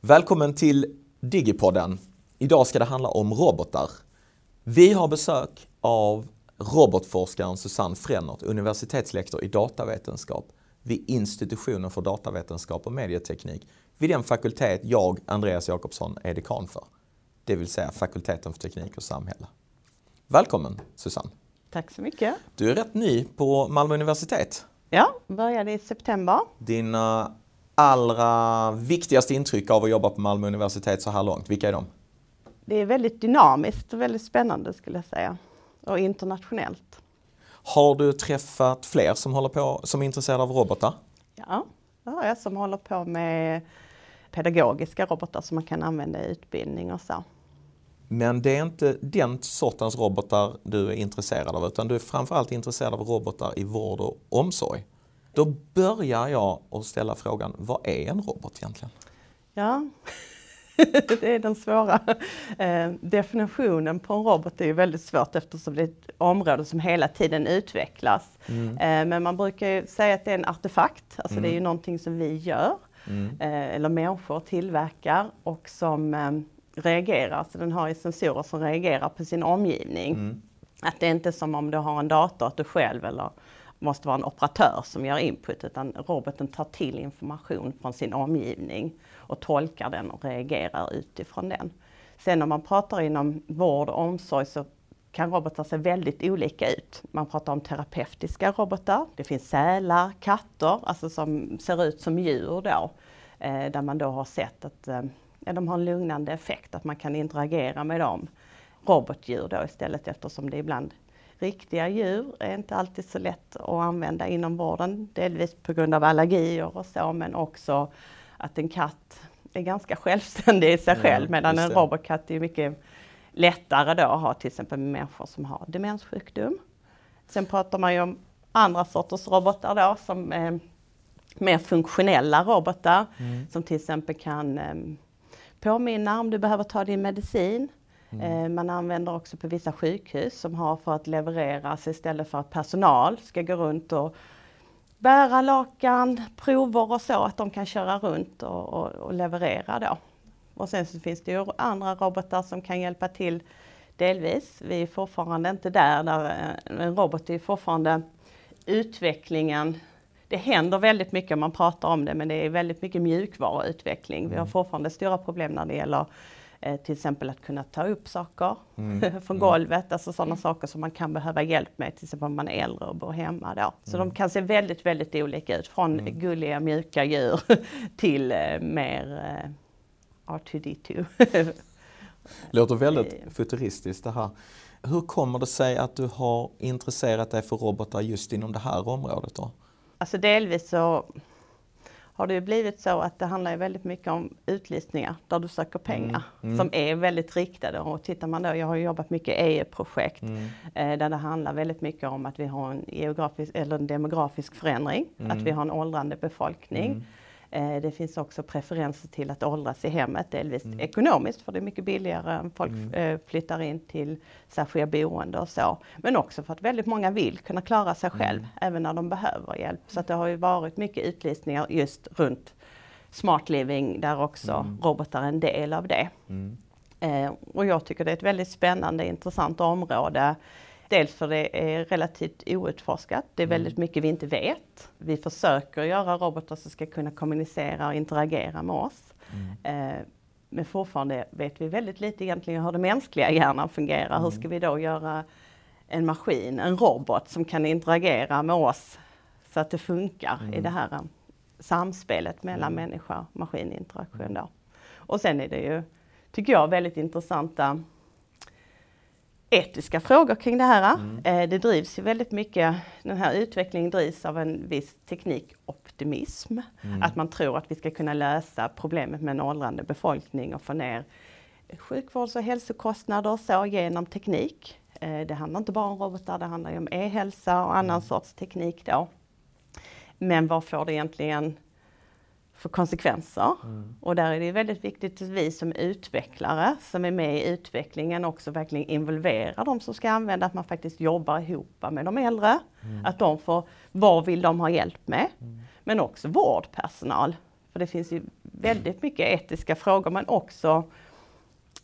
Välkommen till Digipodden. Idag ska det handla om robotar. Vi har besök av robotforskaren Susanne Frennert, universitetslektor i datavetenskap vid institutionen för datavetenskap och medieteknik vid den fakultet jag, Andreas Jakobsson, är dekan för. Det vill säga fakulteten för teknik och samhälle. Välkommen Susanne! Tack så mycket! Du är rätt ny på Malmö universitet. Ja, började i september. Dina allra viktigaste intryck av att jobba på Malmö universitet så här långt, vilka är de? Det är väldigt dynamiskt och väldigt spännande skulle jag säga. Och internationellt. Har du träffat fler som, håller på, som är intresserade av robotar? Ja, det har jag som håller på med pedagogiska robotar som man kan använda i utbildning och så. Men det är inte den sortens robotar du är intresserad av utan du är framförallt intresserad av robotar i vård och omsorg. Då börjar jag att ställa frågan, vad är en robot egentligen? Ja, det är den svåra eh, definitionen på en robot är ju väldigt svårt eftersom det är ett område som hela tiden utvecklas. Mm. Eh, men man brukar säga att det är en artefakt, alltså mm. det är ju mm. någonting som vi gör mm. eh, eller människor tillverkar och som reagerar, så den har ju sensorer som reagerar på sin omgivning. Mm. Att det är inte som om du har en dator, att du själv eller måste vara en operatör som gör input utan roboten tar till information från sin omgivning och tolkar den och reagerar utifrån den. Sen om man pratar inom vård och omsorg så kan robotar se väldigt olika ut. Man pratar om terapeutiska robotar. Det finns sälar, katter, alltså som ser ut som djur då. Eh, där man då har sett att eh, de har en lugnande effekt, att man kan interagera med dem. Robotdjur då istället eftersom det ibland riktiga djur är inte alltid så lätt att använda inom vården. Delvis på grund av allergier och så men också att en katt är ganska självständig i sig ja, själv medan en robotkatt är mycket lättare då att ha till exempel med människor som har demenssjukdom. Sen pratar man ju om andra sorters robotar då som är mer funktionella robotar mm. som till exempel kan eh, påminna om du behöver ta din medicin. Mm. Eh, man använder också på vissa sjukhus som har för att levereras istället för att personal ska gå runt och bära lakan, prover och så, att de kan köra runt och, och, och leverera då. Och sen så finns det ju andra robotar som kan hjälpa till delvis. Vi är fortfarande inte där, där eh, en robot är fortfarande utvecklingen det händer väldigt mycket om man pratar om det men det är väldigt mycket mjukvaruutveckling. Vi har mm. fortfarande stora problem när det gäller Eh, till exempel att kunna ta upp saker mm. från mm. golvet, alltså sådana saker som man kan behöva hjälp med, till exempel om man är äldre och bor hemma då. Så mm. de kan se väldigt, väldigt olika ut, från mm. gulliga mjuka djur till eh, mer eh, R2D2. Låter väldigt futuristiskt det här. Hur kommer det sig att du har intresserat dig för robotar just inom det här området då? Alltså delvis så har det blivit så att det handlar väldigt mycket om utlysningar där du söker pengar mm. Mm. som är väldigt riktade. Och tittar man då, jag har jobbat mycket EU-projekt mm. eh, där det handlar väldigt mycket om att vi har en, geografisk, eller en demografisk förändring, att mm. vi har en åldrande befolkning. Eh, det finns också preferenser till att åldras i hemmet, delvis mm. ekonomiskt för det är mycket billigare än folk mm. Eh, flyttar in till särskilda boende och så. Men också för att väldigt många vill kunna klara sig själv mm. även när de behöver hjälp. Så det har ju varit mycket utlysningar just runt Smart Living där också mm. robotar är en del av det. Mm. Eh, och jag tycker det är ett väldigt spännande intressant område Dels för det är relativt outforskat. Det är mm. väldigt mycket vi inte vet. Vi försöker göra robotar som ska kunna kommunicera och interagera med oss. Mm. Eh, men fortfarande vet vi väldigt lite egentligen hur den mänskliga hjärnan fungerar. Mm. Hur ska vi då göra en maskin, en robot som kan interagera med oss så att det funkar mm. i det här um, samspelet mellan mm. människa och maskininteraktion. Då. Och sen är det ju, tycker jag, väldigt intressanta etiska frågor kring det här. Mm. Eh, det drivs ju väldigt mycket, den här utvecklingen drivs av en viss teknikoptimism. Mm. Att man tror att vi ska kunna lösa problemet med en åldrande befolkning och få ner sjukvårds och hälsokostnader och så genom teknik. Eh, det handlar inte bara om robotar, det handlar ju om e-hälsa och annan mm. sorts teknik då. Men vad får det egentligen för konsekvenser. Mm. Och där är det väldigt viktigt att vi som utvecklare som är med i utvecklingen också verkligen involverar de som ska använda, att man faktiskt jobbar ihop med de äldre. Mm. Att de får, vad vill de ha hjälp med? Mm. Men också vårdpersonal. För det finns ju väldigt mycket etiska frågor men också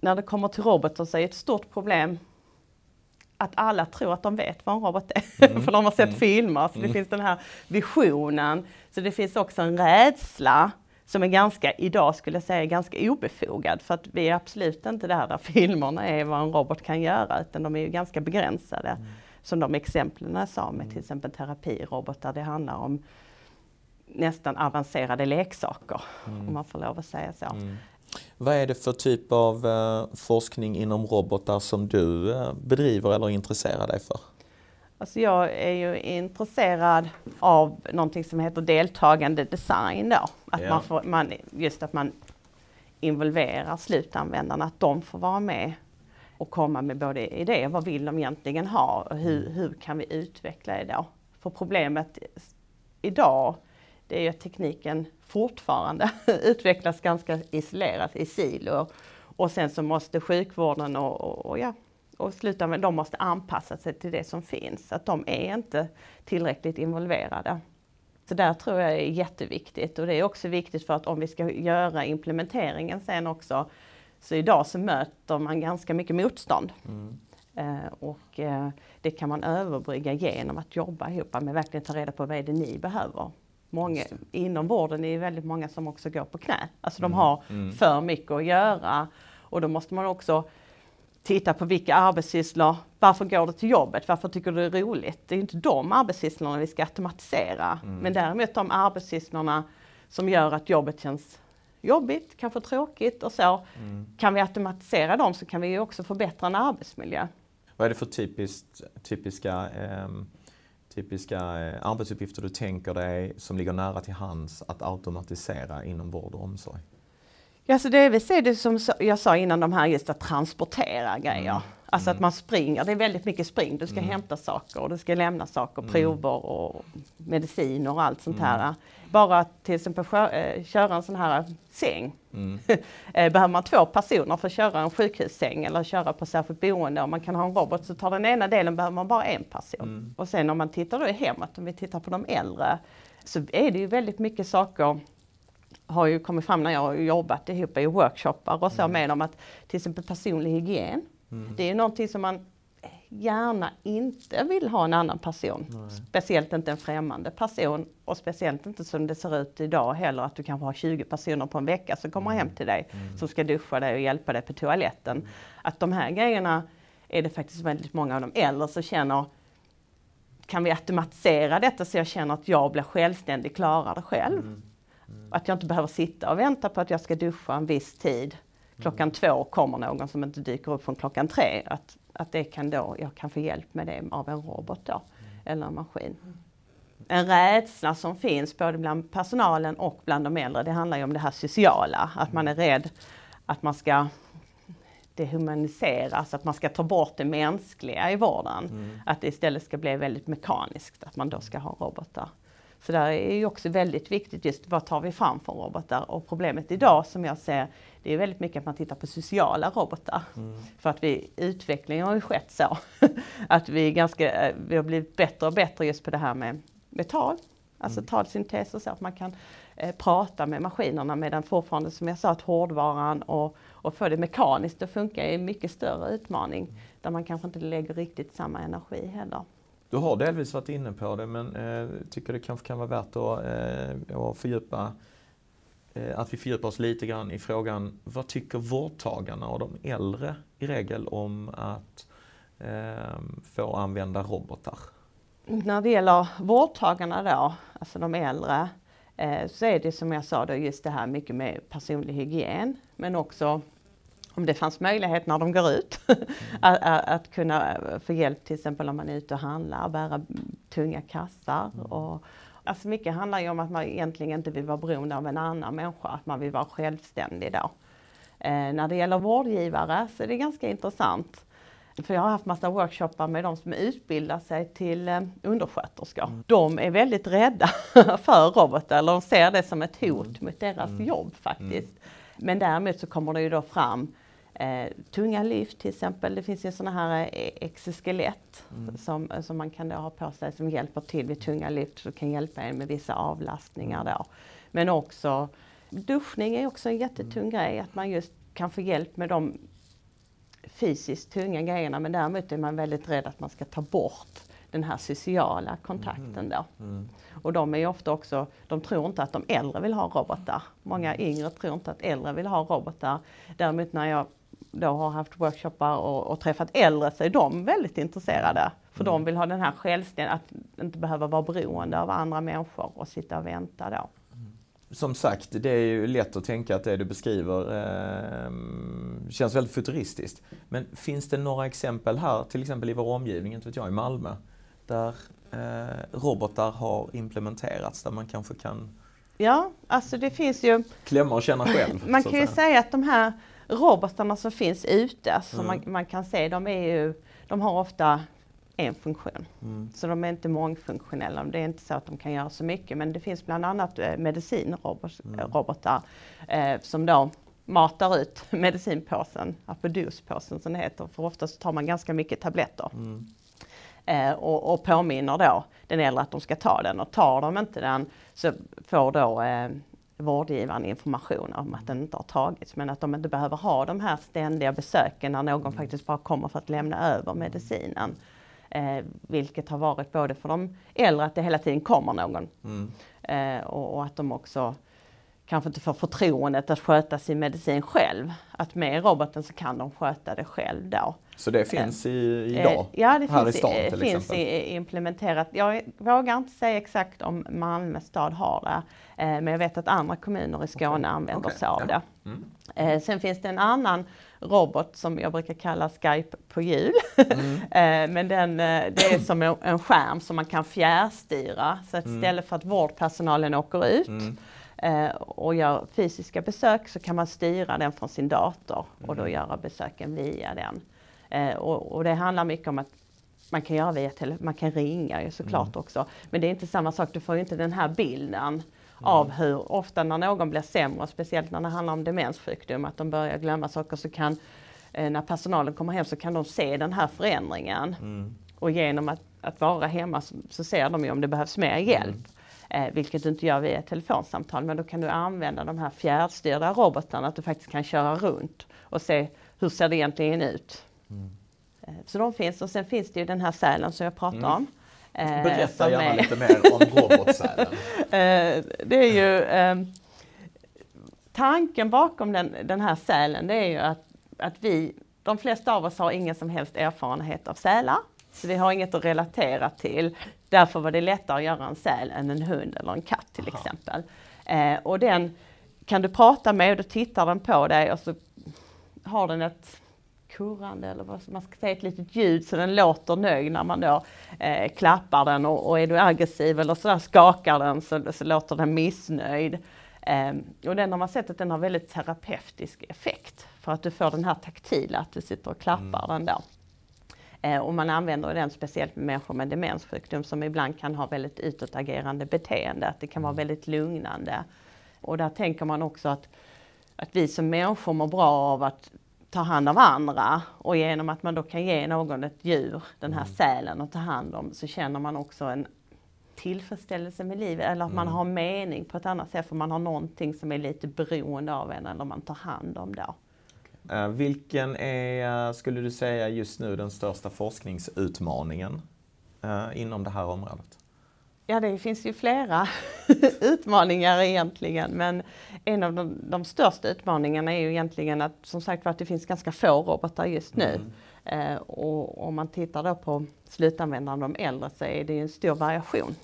när det kommer till robotar så är ett stort problem att alla tror att de vet vad en robot är, mm. för de har sett mm. filmer. Så det mm. finns den här visionen. Så det finns också en rädsla som är ganska, idag skulle jag säga, ganska obefogad. För att vi är absolut inte där där filmerna är vad en robot kan göra, utan de är ju ganska begränsade. Mm. Som de exemplen jag sa med till exempel terapirobotar, det handlar om nästan avancerade leksaker, mm. om man får lov att säga så. Vad är det för typ av eh, forskning inom robotar som du eh, bedriver eller intresserar dig för? Alltså jag är ju intresserad av någonting som heter deltagande design då. Att ja. man får, man, just att man involverar slutanvändarna, att de får vara med och komma med både idéer, vad vill de egentligen ha och hur, mm. hur kan vi utveckla det då? För problemet idag, det är ju att tekniken fortfarande utvecklas ganska isolerat i silo. Och sen så måste sjukvården och, och, och ja, och slutanvändare, de måste anpassa sig till det som finns. Att de är inte tillräckligt involverade. Så där tror jag är jätteviktigt och det är också viktigt för att om vi ska göra implementeringen sen också, så idag så möter man ganska mycket motstånd. Mm. Eh, och eh, det kan man överbrygga genom att jobba ihop med verkligen ta reda på vad är det ni behöver. Många, inom vården är det väldigt många som också går på knä. Alltså de mm. har mm. för mycket att göra och då måste man också titta på vilka arbetssysslor, varför går du till jobbet, varför tycker du det är roligt? Det är inte de arbetssysslorna vi ska automatisera, mm. men däremot de arbetssysslorna som gör att jobbet känns jobbigt, kanske tråkigt och så. Mm. Kan vi automatisera dem så kan vi också förbättra en arbetsmiljö. Vad är det för typiskt, typiska, eh, typiska eh, arbetsuppgifter du tänker dig som ligger nära till hands att automatisera inom vård och omsorg? Ja, så det vi ser det som jag sa innan, de här just att transportera grejer. Mm. Alltså mm. att man springer, det är väldigt mycket spring. Du ska mm. hämta saker och du ska lämna saker, mm. prover och mediciner och allt sånt här. Mm. Bara att till exempel äh, köra en sån här säng. Mm. Eh, behöver man två personer för att köra en sjukhussäng eller köra på särskilt boende. Om man kan ha en robot så tar den ena delen behöver man bara en person. Och sen om man tittar då i hemmet, om vi tittar på de äldre, så är det ju väldigt mycket saker har ju kommit fram när jag har jobbat ihop i workshoppar och så mm. med dem att till exempel personlig hygien. Mm. Det är någonting som man gärna inte vill ha en annan person. Nej. Speciellt inte en främmande person och speciellt inte som det ser ut idag heller att du kanske har 20 personer på en vecka som kommer mm. hem till dig mm. som ska duscha dig och hjälpa dig på toaletten. Mm. Att de här grejerna är det faktiskt väldigt många av de äldre som känner kan vi automatisera detta så jag känner att jag blir självständig, klarar det själv. Mm. Att jag inte behöver sitta och vänta på att jag ska duscha en viss tid. Klockan mm. två kommer någon som inte dyker upp från klockan tre. Att, att det kan då, jag kan få hjälp med det av en robot då, mm. eller en maskin. En rädsla som finns både bland personalen och bland de äldre, det handlar ju om det här sociala. Att man är rädd att man ska dehumaniseras, att man ska ta bort det mänskliga i vården. Mm. Att det istället ska bli väldigt mekaniskt, att man då ska ha robotar. Så där är ju också väldigt viktigt just vad tar vi fram för robotar och problemet idag som jag ser det är väldigt mycket att man tittar på sociala robotar. Mm. För att vi, utvecklingen har ju skett så att vi, ganska, vi har blivit bättre och bättre just på det här med, med tal. Alltså mm. talsyntes och så att man kan eh, prata med maskinerna medan fortfarande som jag sa att hårdvaran och, och få det mekaniskt att funka är en mycket större utmaning. Mm. Där man kanske inte lägger riktigt samma energi heller. Du har delvis varit inne på det men eh, tycker det kanske kan vara värt att, eh, att fördjupa eh, att vi fördjupar oss lite grann i frågan vad tycker vårdtagarna och de äldre i regel om att eh, få använda robotar? När det gäller vårdtagarna då, alltså de äldre, eh, så är det som jag sa då just det här mycket med personlig hygien men också om det fanns möjlighet när de går ut mm. att, att, kunna få hjälp till exempel om man är ute och handlar, bära tunga kassar. Mm. Och, alltså mycket handlar ju om att man egentligen inte vill vara beroende av en annan människa, att man vill vara självständig då. Eh, när det gäller vårdgivare så är det ganska intressant. För jag har haft massa workshoppar med de som utbildar sig till eh, undersköterskor. Mm. De är väldigt rädda för robotar, eller de ser det som ett hot mm. mot deras mm. jobb faktiskt. Mm. Men däremot så kommer det ju då fram Eh, tunga lyft till exempel, det finns ju sådana här eh, exoskelett mm. som, som man kan ha på sig som hjälper till vid tunga lyft, som kan hjälpa en med vissa avlastningar då. Men också Duschning är också en jättetung grej, att man just kan få hjälp med de fysiskt tunga grejerna men däremot är man väldigt rädd att man ska ta bort den här sociala kontakten då. Mm. Och de är ofta också, de tror inte att de äldre vill ha robotar. Många yngre tror inte att äldre vill ha robotar. Däremot när jag då har haft workshoppar och, och träffat äldre så är de väldigt intresserade. För mm. de vill ha den här självständigheten, att inte behöva vara beroende av andra människor och sitta och vänta då. Som sagt, det är ju lätt att tänka att det du beskriver eh, känns väldigt futuristiskt. Men finns det några exempel här, till exempel i vår omgivning, inte vet jag, i Malmö, där eh, robotar har implementerats, där man kanske kan Ja, alltså det finns ju... Klämma och känna själv. Man kan ju säga. säga att de här robotarna som finns ute, som mm. man, man, kan se, de, är ju, de har ofta en funktion. Mm. Så de är inte mångfunktionella. Det är inte så att de kan göra så mycket. Men det finns bland annat eh, medicinrobotar mm. eh, som då matar ut medicinpåsen, apodospåsen som det heter. För oftast tar man ganska mycket tabletter. Mm. Eh, och, och påminner då den äldre att de ska ta den. Och tar de inte den så får då eh, vårdgivaren information om att den inte har tagits men att de inte behöver ha de här ständiga besöken när någon mm. faktiskt bara kommer för att lämna över medicinen. Eh, vilket har varit både för de äldre att det hela tiden kommer någon mm. eh, och, och, att de också kanske inte får förtroendet att sköta sin medicin själv. Att med roboten så kan de sköta det själv då. Så det finns i, idag? Eh, ja, det här finns, i stan till finns exempel. I, implementerat. Jag vågar inte säga exakt om Malmö stad har det. Eh, men jag vet att andra kommuner i Skåne okay. använder okay. sig av ja. det. Mm. Eh, sen finns det en annan robot som jag brukar kalla Skype på hjul. Mm. men den, det är som en, skärm som man kan fjärrstyra. Så att mm. istället för att vårdpersonalen åker ut mm eh, och gör fysiska besök så kan man styra den från sin dator och då mm. göra besöken via den. Eh, och, och, det handlar mycket om att man kan göra via telefon, man kan ringa ju såklart mm. också. Men det är inte samma sak, du får ju inte den här bilden mm. av hur ofta när någon blir sämre, speciellt när det handlar om demenssjukdom, att de börjar glömma saker så kan eh, när personalen kommer hem så kan de se den här förändringen. Mm. Och genom att, att vara hemma så, så, ser de ju om det behövs mer hjälp. Mm. Eh, vilket du inte gör via telefonsamtal. Men då kan du använda de här fjärrstyrda robotarna, att du faktiskt kan köra runt och se hur ser det egentligen ut. Mm. Eh, så de finns och sen finns det ju den här sälen som jag pratar mm. om. Eh, Berätta gärna är... lite mer om robotsälen. eh, det är ju eh, Tanken bakom den, den här sälen det är ju att, att vi, de flesta av oss har ingen som helst erfarenhet av sälar. Så vi har inget att relatera till. Därför var det lättare att göra en säl än en hund eller en katt till Aha. exempel. Eh, och den kan du prata med och då tittar den på dig och så har den ett kurrande eller vad man ska säga, ett litet ljud så den låter nöjd när man då eh, klappar den och, och, är du aggressiv eller sådär skakar den så, så låter den missnöjd. Eh, och den har man sett att den har väldigt terapeutisk effekt för att du får den här taktila, att du sitter och klappar mm. den då. Eh, och man använder den speciellt med människor med demenssjukdom som ibland kan ha väldigt utåtagerande beteende, att det kan vara mm. väldigt lugnande. Och där tänker man också att, att vi som människor mår bra av att ta hand om andra och genom att man då kan ge någon ett djur, den här mm. sälen, att ta hand om så känner man också en tillfredsställelse med livet eller att mm. man har mening på ett annat sätt för man har någonting som är lite beroende av en eller man tar hand om då. Eh, vilken är, skulle du säga, just nu den största forskningsutmaningen eh, inom det här området? Ja, det finns ju flera utmaningar egentligen, men en av de, de, största utmaningarna är ju egentligen att som sagt att det finns ganska få robotar just nu. Mm. Eh, och om man tittar då på slutanvändarna, de äldre, så är det en stor variation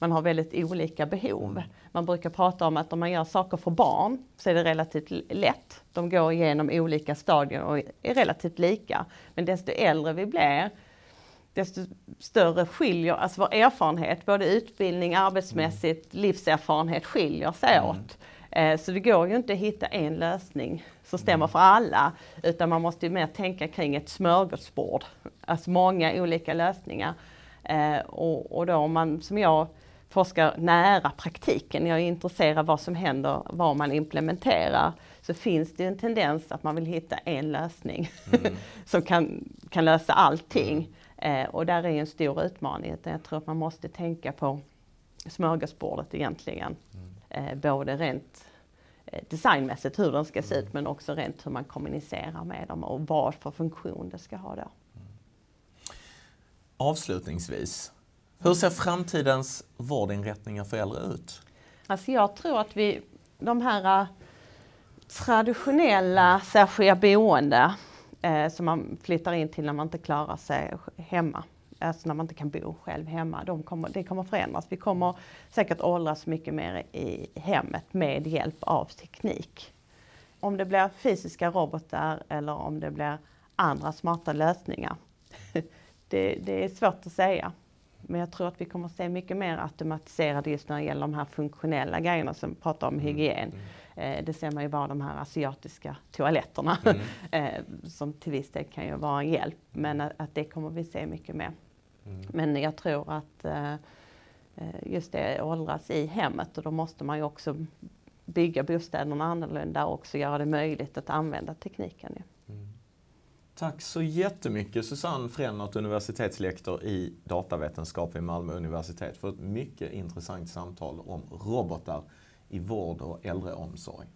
man har väldigt olika behov. Man brukar prata om att om man gör saker för barn så är det relativt lätt. De går igenom olika stadier och är relativt lika. Men desto äldre vi blir, desto större skiljer, alltså vår erfarenhet, både utbildning, arbetsmässigt, mm. livserfarenhet skiljer sig mm. åt. Eh, så det går ju inte att hitta en lösning som stämmer mm. för alla, utan man måste ju mer tänka kring ett smörgåsbord. Alltså många olika lösningar. Eh, och, och då om man, som jag, forskar nära praktiken, jag är intresserad av vad som händer, vad man implementerar, så finns det en tendens att man vill hitta en lösning mm. som kan, kan lösa allting. Mm. Eh, och där är en stor utmaning. Jag tror att man måste tänka på smörgåsbordet egentligen. Mm. Eh, både rent eh, designmässigt hur den ska se ut men också rent hur man kommunicerar med dem och vad för funktion det ska ha då. Avslutningsvis, hur ser framtidens vårdinrättningar för äldre ut? Alltså jag tror att vi, de här uh, traditionella särskilda boende eh, som man flyttar in till när man inte klarar sig hemma, alltså när man inte kan bo själv hemma, de kommer, det kommer förändras. Vi kommer säkert åldras mycket mer i hemmet med hjälp av teknik. Om det blir fysiska robotar eller om det blir andra smarta lösningar, det, det är svårt att säga. Men jag tror att vi kommer att se mycket mer automatiserade just när det gäller de här funktionella grejerna som pratar om hygien. Mm. Eh, det ser man ju bara de här asiatiska toaletterna mm. eh, som till viss del kan ju vara en hjälp. Men att, det kommer vi se mycket mer. Mm. Men jag tror att eh just det åldras i hemmet och då måste man ju också bygga bostäderna annorlunda och också göra det möjligt att använda tekniken. Ja. Tack så jättemycket Susanne Frennert, universitetslektor i datavetenskap vid Malmö universitet för ett mycket intressant samtal om robotar i vård och äldreomsorg.